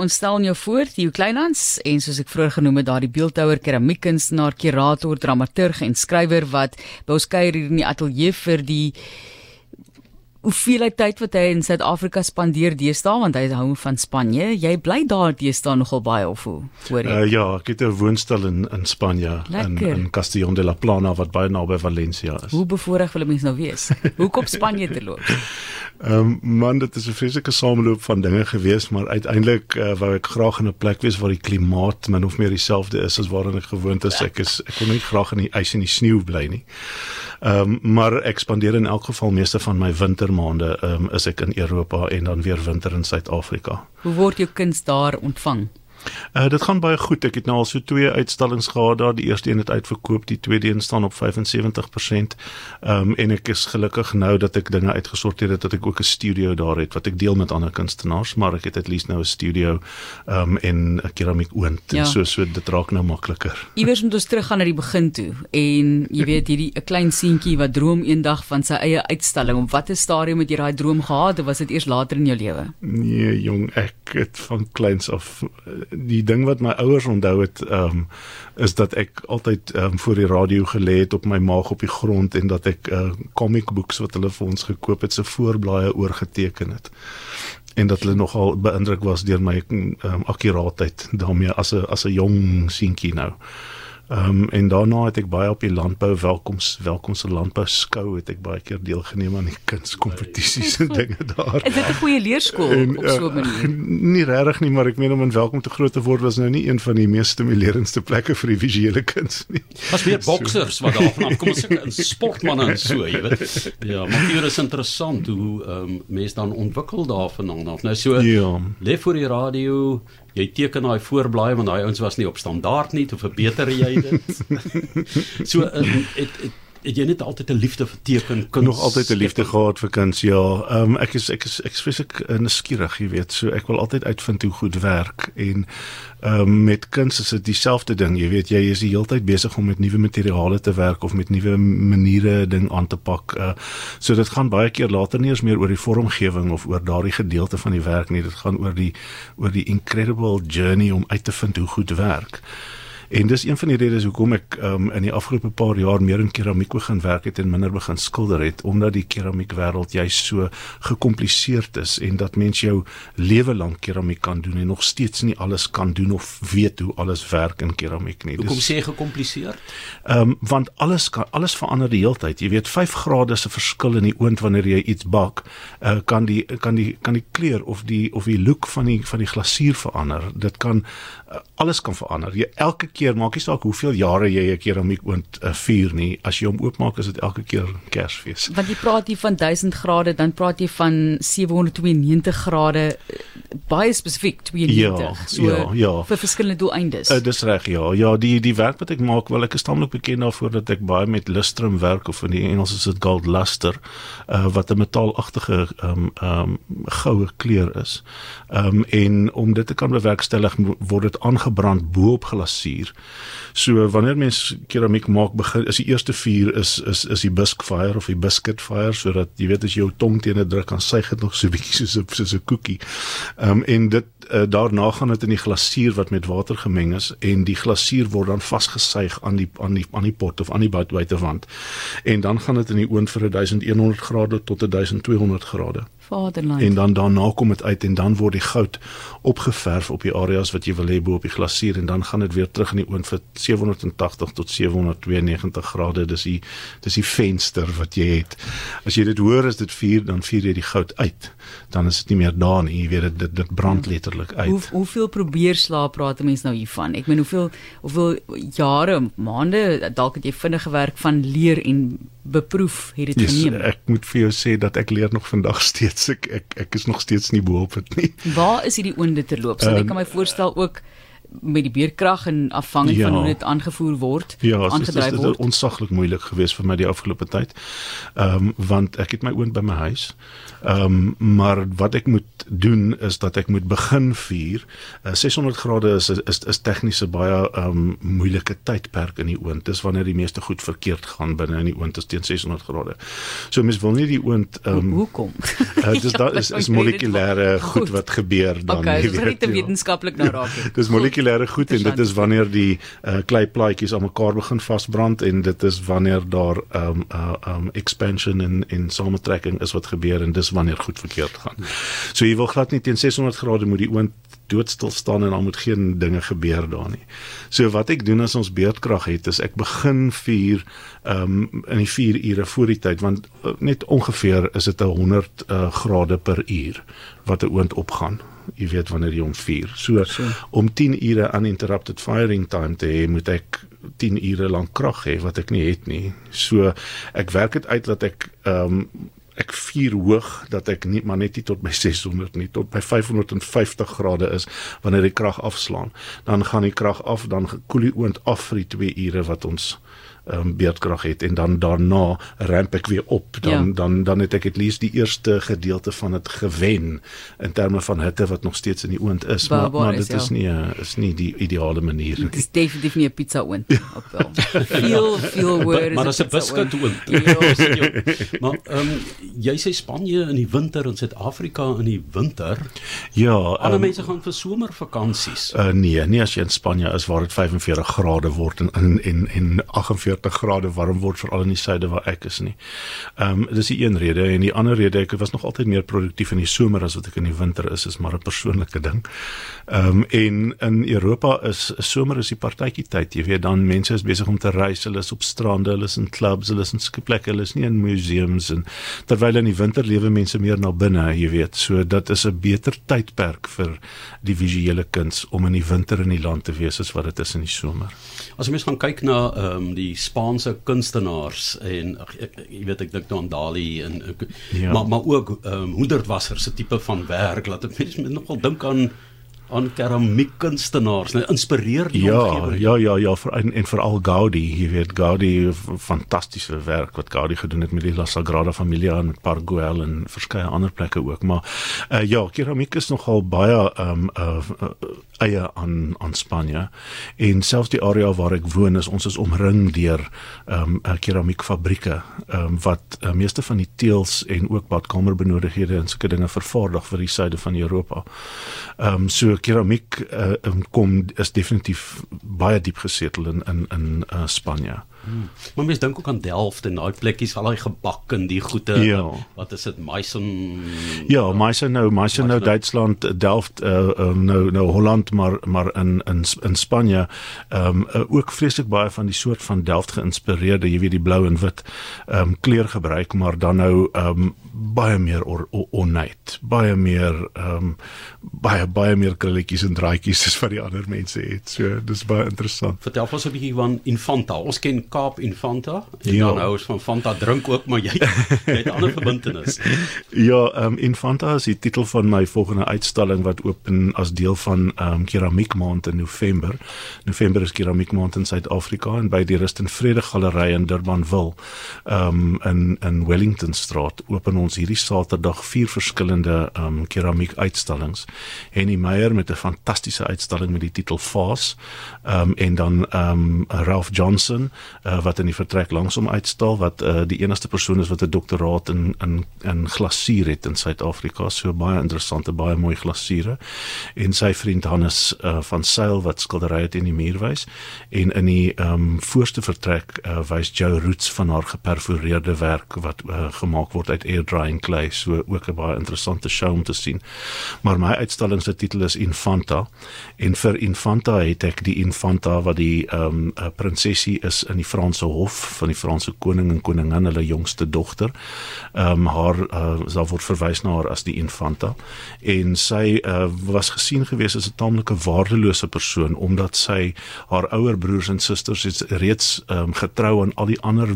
ons stel jou voor, Theo Kleinhans en soos ek vroeër genoem het, daardie beeldhouer, keramiekkunstenaar, kurator, dramaturg en skrywer wat by ons kuier hier in die ateljee vir die hoeveelheid tyd wat hy in Suid-Afrika spandeer deesdae want hy hou van Spanje. Jy bly daar deesdae nogal baie of hoe? Hoor jy? Uh, ja, ek het 'n woonstel in in Spanje in in Castellón de la Plana wat baie naby Valencia is. Hoe bevoorreg wil 'n mens nou wees? Hoekom Spanje te loop? Ehm um, man, dit is 'n vreeslike sameloop van dinge gewees, maar uiteindelik uh, wou ek graag in 'n plek wees waar die klimaat min of meer dieselfde is as waarin ek gewoond is. Ek is ek wil nie graag in die ys en die sneeu bly nie. Ehm um, maar ek spandeer in elk geval meeste van my wintermaande ehm um, is ek in Europa en dan weer winter in Suid-Afrika. Hoe word jou kuns daar ontvang? Uh dit gaan baie goed. Ek het nou al so twee uitstallings gehad daar. Die eerste een het uitverkoop, die tweede een staan op 75%. Ehm um, en ek is gelukkig nou dat ek dinge uitgesorteer het dat ek ook 'n studio daar het wat ek deel met ander kunstenaars, maar ek het at least nou 'n studio ehm um, en 'n keramiek oond ja. en so so dit raak nou makliker. Iewers moet ons teruggaan na die begin toe en jy weet hierdie 'n klein seentjie wat droom eendag van sy eie uitstalling. Op watter stadium het jy daai droom gehad of was dit eers later in jou lewe? Nee, jong, ek het van kleins af die ding wat my ouers onthou het um is dat ek altyd um voor die radio gelê het op my maag op die grond en dat ek uh comic books wat hulle vir ons gekoop het se voorblaaie oorgeteken het en dat hulle nogal beïndruk was deur my um akkuraatheid daarmee as 'n as 'n jong seentjie nou. Ehm um, en daarna het ek baie op die landbou welkoms welkomse landbou skou het ek baie keer deelgeneem aan die kunskompetisies en dinge daar. Is dit 'n goeie leerskool en, op so 'n manier? Uh, nie regtig nie, maar ek meen om in welkom te groot te word was nou nie een van die mees stimulerendste plekke vir die visuele kuns nie. Was meer boksers wat daar vanaf kom as 'n sportman en so, jy weet. Ja, maar hier is interessant hoe ehm um, mense dan ontwikkel daarvan af. Nou so ja. lê voor die radio jy teken daai voorblaai want daai ouens was nie op standaard nie, hoe verbeter jy dit? so um, het, het jy net altyd 'n liefde vir teken kuns nog altyd 'n liefde gehad vir kuns ja. Um, ek is ek is ek is fisiek nuuskierig jy weet. So ek wil altyd uitvind hoe goed werk en um, met kuns is dit dieselfde ding jy weet. Jy is die hele tyd besig om met nuwe materiale te werk of met nuwe maniere ding aan te pak uh, so dit gaan baie keer later nie eens meer oor die vormgewing of oor daardie gedeelte van die werk nie. Dit gaan oor die oor die incredible journey om uit te vind hoe goed werk En dis een van die redes hoekom ek um, in die afgelope paar jaar meer in keramiek begin werk het en minder begin skilder het omdat die keramiekwêreld juist so gekompliseerd is en dat mens jou lewe lank keramiek kan doen en nog steeds nie alles kan doen of weet hoe alles werk in keramiek nie. Hoekom sê jy gekompliseerd? Ehm um, want alles kan alles verander die hele tyd. Jy weet 5 grade se verskil in die oond wanneer jy iets bak, uh, kan die kan die kan die kleur of die of die look van die van die glasuur verander. Dit kan uh, alles kan verander. Jy elke keer maak nie saak hoeveel jare jy 'n keramiek oond uh, vuur nie, as jy hom oopmaak is dit elke keer Kersfees. Want jy praat hier van 1000 grade, dan praat jy van 792 grade baie spesifiek 92. Ja, so ja, ja. vir verskillende doeleindes. Uh, dis reg, ja. Ja, die die werk wat ek maak, wel ek is tamelik bekend daarvoor dat ek baie met lustrum werk of in die Engels is dit gold luster, uh, wat 'n metaalagtige ehm um, ehm um, goue kleur is. Ehm um, en om dit te kan bewerkstellig word dit aangebrand bo op glasuur. So wanneer mens keramiek maak begin is die eerste vuur is is is die bisque fire of die biscuit fire sodat jy weet as jy jou tong teen 'n druk kan suig dit nog so bietjie soos 'n soos 'n koekie. Ehm um, en dit uh, daarna gaan dit in die glasuur wat met water gemeng is en die glasuur word dan vasgesuig aan die aan die aan die pot of aan die buitewand. En dan gaan dit in die oond vir 1100 grade tot 1200 grade. Vaderland. En dan daarna kom dit uit en dan word die goud opgeverf op die areas wat jy wil hê bo op die glasuur en dan gaan dit weer terug in die oond vir 780 tot 792 grade. Dis die dis die venster wat jy het. As jy dit hoor as dit vuur, dan vuur jy die goud uit. Dan is dit nie meer daar nie. Jy weet dit dit, dit brand ja. letterlik uit. Hoe hoeveel probeer slaap praat 'n mens nou hiervan? Ek meen hoeveel hoeveel jare, maande dalk het jy vinnig gewerk van leer en beproef het dit yes, geneem. Ek moet vir jou sê dat ek leer nog vandag steeds. Ek ek, ek is nog steeds nie bo op dit nie. Waar is hierdie oonde terloop? So um, ek kan my voorstel ook met die beerkrag en afhangend ja. van hoe dit aangevoer word, ja, aangedryf word. Ja, dit is onsaglik moeilik geweest vir my die afgelope tyd. Ehm um, want ek het my oond by my huis. Ehm um, maar wat ek moet doen is dat ek moet begin vier. Uh, 600 grade is is is tegnies 'n baie ehm um, moeilike tydperk in die oond. Dis wanneer die meeste goed verkeerd gaan binne in die oond is teen 600 grade. So mens wil nie die oond ehm um, hoekom? Uh, dis da is is molekulêre goed wat gebeur dan okay, nie. Okay, dit is nie wetenskaplik nou raak nie. Dis molekulêre goed en dit is wanneer die uh, kleiplaatjies aan mekaar begin vasbrand en dit is wanneer daar ehm um, uh, ehm um, expansion en en samentrekking is wat gebeur en dis wanneer goed verkeerd gaan. So jy wil glad nie teen 600 grade moet die oond doodstil staan en dan moet geen dinge gebeur daar nie. So wat ek doen as ons beerdkrag het is ek begin vuur ehm um, in die 4 ure voor die tyd want uh, net ongeveer is dit 100 uh, grade per uur wat 'n oond opgaan. Jy weet wanneer jy hom vuur. So, so om 10 ure uninterrupted firing time te hê, moet ek 10 ure lank krag hê wat ek nie het nie. So ek werk dit uit dat ek ehm um, ek vuur hoog dat ek nie maar net nie tot by 600 nie tot by 550 grade is wanneer die krag afslaan dan gaan die krag af dan koel die oond af vir die 2 ure wat ons um, beerdkrag het en dan daarna ramp ek weer op dan ja. dan dan het ek at least die eerste gedeelte van dit gewen in terme van hitte wat nog steeds in die oond is ba maar, maar dit is, is ja. nie a, is nie die ideale manier dit is definitief nie 'n pizza oond ja. op wel veel veel word maar as 'n biscuit oond ja. maar um, jy sê Spanje in die winter en Suid-Afrika in die winter ja alle um, mense gaan vir somervakansies uh, nee nie as jy in Spanje is waar dit 45 grade word en en en, en 48 40 grade warm word veral in die suide waar ek is nie. Ehm um, dis die een rede en die ander rede ek was nog altyd meer produktief in die somer as wat ek in die winter is is maar 'n persoonlike ding. Ehm um, en in Europa is somer is die partytjie tyd. Jy weet dan mense is besig om te reis, hulle is op strande, hulle is in clubs, hulle is in skiplekke, hulle is nie in museums en terwyl in die winter lewe mense meer na binne, jy weet. So dit is 'n beter tydperk vir die visuele kuns om in die winter in die land te wees as wat dit is in die somer. As jy mens gaan kyk na ehm um, die Spaanse kunstenaars en ag jy weet ek dink nou aan Dali en ja. maar maar ook ehm um, hoenderwasser se tipe van werk laat mense nogal dink aan aan keramiekkunstenaars, nou inspireer die ja, omgewing. Ja, ja, ja, vir en, en veral Gaudi, jy weet Gaudi fantastiese werk wat Gaudi gedoen het met die La Sagrada Familia en met Parguel en verskeie ander plekke ook, maar uh, ja, keramiek is nogal baie ehm um, uh, uh, eie aan aan Spanje. En selfs die area waar ek woon is ons is omring deur ehm um, keramiekfabrieke ehm um, wat uh, meeste van die teëls en ook badkamerbenodigdhede en sulke dinge vervaardig vir die suide van Europa. Ehm um, so keramiek uh, kom is definitief baie diep gesetel in in in uh, Spanje. Hmm. Maar mens dink ook aan Delft en daai plekkies al daai gebak en die goede ja. wat is dit Meissen Ja, Meissen nou, Meissen nou Duitsland, Delft uh, uh, nou nou Holland maar maar in in in Spanje ehm um, uh, ook vreeslik baie van die soort van Delft geïnspireerde, jy weet die blou en wit ehm um, kleur gebruik, maar dan nou ehm um, baie meer ornate, baie meer ehm um, baie baie meer krulletjies en draadjies as wat die ander mense het. So dis baie interessant. Vertel ons 'n bietjie van Infanta. Ons ken Kaap Infanta. En ja. dan hou ons van Fanta drink ook, maar jy jy het ander verbintenis. ja, ehm um, Infanta is die titel van my volgende uitstalling wat open as deel van ehm um, Keramiek Maand in November. November is Keramiek Maand in Suid-Afrika en by die Rust en Vrede Galery in Durbanville, ehm um, in in Wellington Straat open ons hierdie Saterdag vier verskillende ehm um, keramiek uitstallings. Henny Meyer met 'n fantastiese uitstalling met die titel Fas, ehm um, en dan ehm um, Ralph Johnson uh, wat in die vertrek langsom uitstal wat uh, die enigste persoon is wat 'n doktoraat in in in glasuur het in Suid-Afrika so baie interessante baie mooi glasure en sy vriend Hannes uh, van Sail wat skilderye teen die muur wys en in die ehm um, voorste vertrek uh, wys Joe Roots van haar geperforeerde werk wat uh, gemaak word uit drying clay so ook 'n baie interessante show om te sien maar my uitstalling se titel is Infanta en vir Infanta het ek die Infanta wat die ehm um, prinsesie is in die Franse hof van die Franse koning en koningin hulle jongste dogter. Ehm um, haar uh, sal word verwys na haar as die infanta en sy uh, was gesien gewees as 'n taamlike waardelose persoon omdat sy haar ouer broers en susters het reeds ehm um, getrou aan al die ander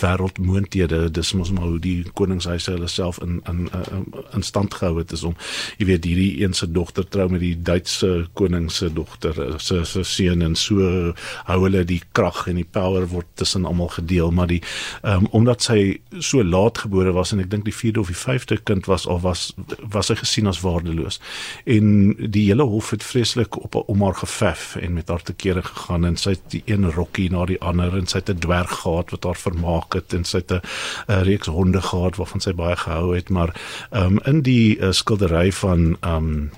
wêreldmoondhede. Dis mos maar hoe die koningshuis sy hulle self in in in, in stand gehou het is om jy weet hierdie een se dogter trou met die Duitse koning se dogter se se seun en so hou hulle die krag en die power word tussen almal gedeel. Maar die um, omdat sy so laat gebore was en ek dink die 4de of die 5de kind was of was was sy gesien as waardeloos. En die hele hof het vreeslik op om haar gevef en met haar te kere gegaan en sy het die een rokkie na die ander en sy het 'n dwerg gehad wat haar vermaak het en sy het 'n reeks honde gehad waarvan sy baie gehou het maar um, in die uh, skildery van um,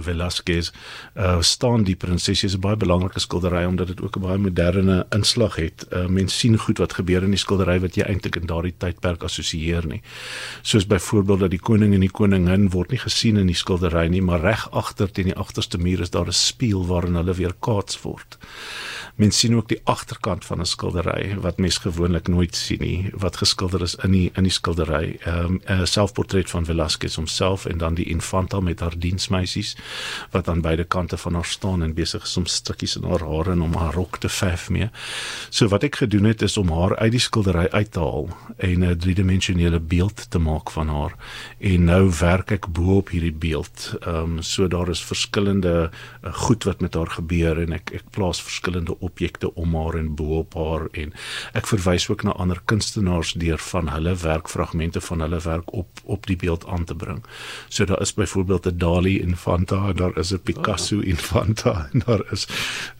Velasquez uh, staan die prinses is 'n baie belangrike skildery omdat dit ook 'n baie moderne inslag het. Uh, mens sien goed wat gebeur in die skildery wat jy eintlik in daardie tydperk assosieer nie. Soos byvoorbeeld dat die koning en die koningin word nie gesien in die skildery nie, maar reg agter teen die agterste muur is daar 'n spieël waarin hulle weer kaats word. Mens sien ook die agterkant van 'n skildery wat mens gewoonlik nooit sien nie, wat geskilder is in die in die skildery. Ehm um, 'n selfportret van Velasquez homself en dan die infanta met haar diensmeisies wat aan beide kante van haar staan en besig is om stukkies in haar hare en om haar rok te verf mee. So wat ek gedoen het is om haar uit die skildery uit te haal en 'n driedimensionele beeld te maak van haar. En nou werk ek bo op hierdie beeld. Ehm um, so daar is verskillende uh, goed wat met haar gebeur en ek ek plaas verskillende objekte om haar en bo op haar en ek verwys ook na ander kunstenaars deur van hulle werkfragmente van hulle werk op op die beeld aan te bring. So daar is byvoorbeeld 'n Dali Infanta en daar is 'n Picasso oh. Infanta en daar is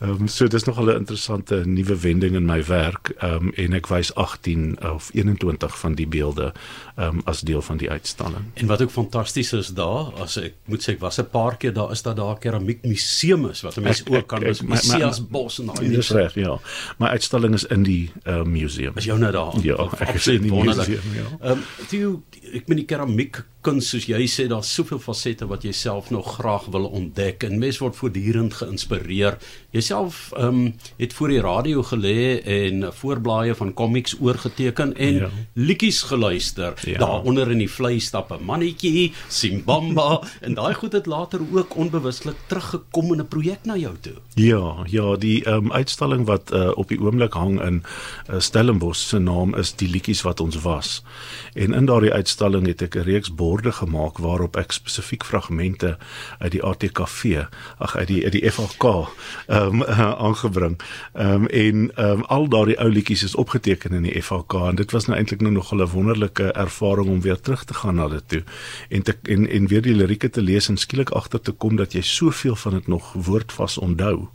ehm um, so dis nog 'n interessante nuwe wending in my werk ehm um, en ek wys 18 of 21 van die beelde ehm um, as deel van die uitstalling. En wat ook fantasties is daar, as ek moet sê ek was 'n paar keer daar is daar daar keramiek museum is wat mense ook kan is Messias Bos en daai Dis reg, ja. My uitstalling is in die uh, museum. Is jou nou daar? Ja, ek is in die museum, ja. Ehm um, ek meen die keramiek kuns soos jy sê daar's soveel fasette wat jy self nog graag wil ontdek en mens word voortdurend geïnspireer. Jouself ehm um, het voor die radio gelê en voorblaaie van komiks oorgeteken en ja. liedjies geluister. Ja. Daaronder in die vlei stap 'n mannetjie, Simbamba en daai goed het later ook onbewuslik teruggekom in 'n projek na jou toe. Ja, ja, die ehm um, uitstalling wat uh, op die oomblik hang in uh, Stellenbosch se naam is die liedjies wat ons was. En in daardie uitstalling het ek 'n reeks borde gemaak waarop ek spesifiek fragmente uit die ATKV, ag uit die uit die FHK ehm um, aangebring. Ehm um, en ehm um, al daardie ou liedjies is opgeteken in die FHK en dit was nou eintlik nou nog 'n wonderlike ervaring om weer terug te gaan na dit toe en te en en weer die lirieke te lees en skielik agter te kom dat jy soveel van dit nog woordvas onthou.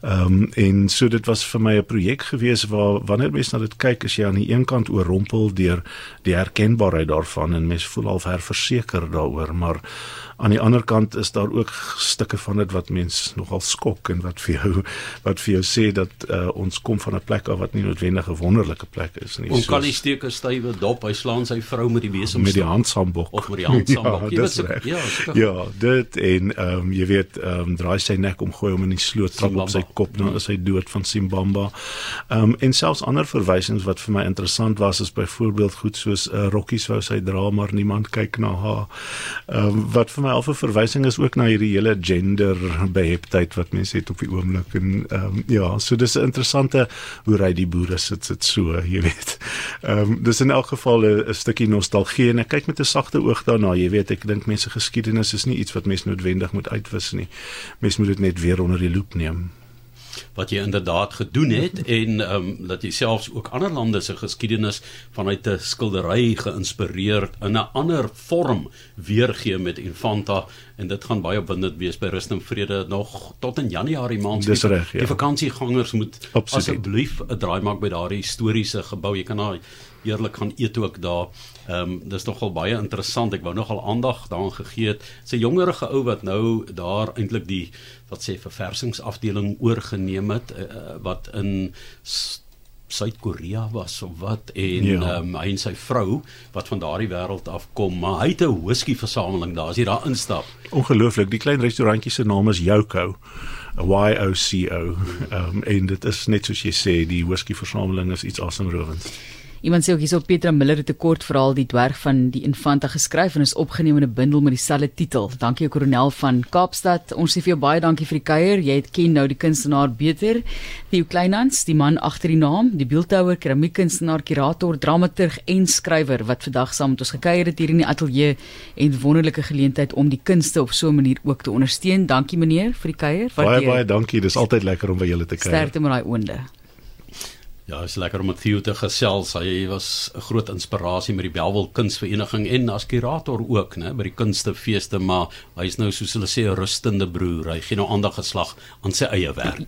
Ehm um, en so dit was vir my 'n projek gewees waar wanneer mens na dit kyk is jy aan die een kant oorrompel deur die herkenbaarheid daarvan en mens voel al verseker daaroor maar aan die ander kant is daar ook stukke van dit wat mens nogal skok en wat vir jou wat vir jou sê dat uh, ons kom van 'n plek af wat nie noodwendig 'n wonderlike plek is nie. Ons kan nie steek 'n stywe dop, hy slaan sy vrou met die besem met die handsambok of met die handsambok. ja, weet, ja, ja, dit en ehm um, jy weet ehm um, draai sy nek om gooi hom in die sloot trap op sy kop dan is hy dood van Simbamba. Ehm um, en selfs ander verwysings wat vir my interessant was is byvoorbeeld goed soos 'n uh, rokkies wou sy dra maar niemand kyk na haar. Ehm um, wat vir my al 'n verwysing is ook na hierdie hele gender beheptheid wat mense het op die oomblik en ehm um, ja, so dis 'n interessante hoe ry die boere sit sit so, jy weet. Ehm um, dis in elk geval 'n stukkie nostalgie en ek kyk met 'n sagte oog daarna, jy weet, ek dink mense geskiedenis is nie iets wat mense noodwendig moet uitwis nie. Mense moet dit net weer onder die loep neem wat jy inderdaad gedoen het en ehm um, dat jy selfs ook ander lande se geskiedenis vanuit 'n skildery geïnspireerd in 'n ander vorm weergee met Infanta en dit gaan baie opwindend wees by Rust en Vrede nog tot in Januarie maand. Dis reg, ja. Die vakansiegangers moet asseblief 'n draai maak by daardie historiese gebou. Jy kan daar heerlik gaan eet ook daar. Ehm um, dis nogal baie interessant. Ek wou nogal aandag daaraan gegee het. 'n jongerige ou wat nou daar eintlik die wat sê verversingsafdeling oorgeneem het uh, wat in Suid-Korea was of wat en ja. um, hy en sy vrou wat van daardie wêreld afkom, maar hy het 'n whisky versameling daar as jy daar instap. Ongelooflik, die klein restaurantjie se naam is Yoko. Y O C O. Ehm um, en dit is net soos jy sê, die whisky versameling is iets asemrowends. Iemand sê ook hierso Petra Miller het 'n kort verhaal die dwerg van die Infanta geskryf en is opgeneem in 'n bundel met dieselfde titel. Dankie Koronel van Kaapstad. Ons sê vir jou baie dankie vir die kuier. Jy het ken nou die kunstenaar beter. Theo Kleinhans, die man agter die naam, die beeldhouer, keramiekkunstenaar, kurator, dramaturg en skrywer wat vandag saam met ons gekuier het hier in die ateljee en wonderlike geleentheid om die kunste op so 'n manier ook te ondersteun. Dankie meneer vir die kuier. Baie baie dankie. Dis altyd lekker om by julle te kuier. Sterkte met daai oonde. Ja, is lekker om met Theo te gesels. Hy was 'n groot inspirasie met die Belwel Kunsvereniging en as kurator ook, né, by die kunstefeeste, maar hy is nou soos hulle sê 'n rustende broer. Hy gee nou aandag geslag aan sy eie werk.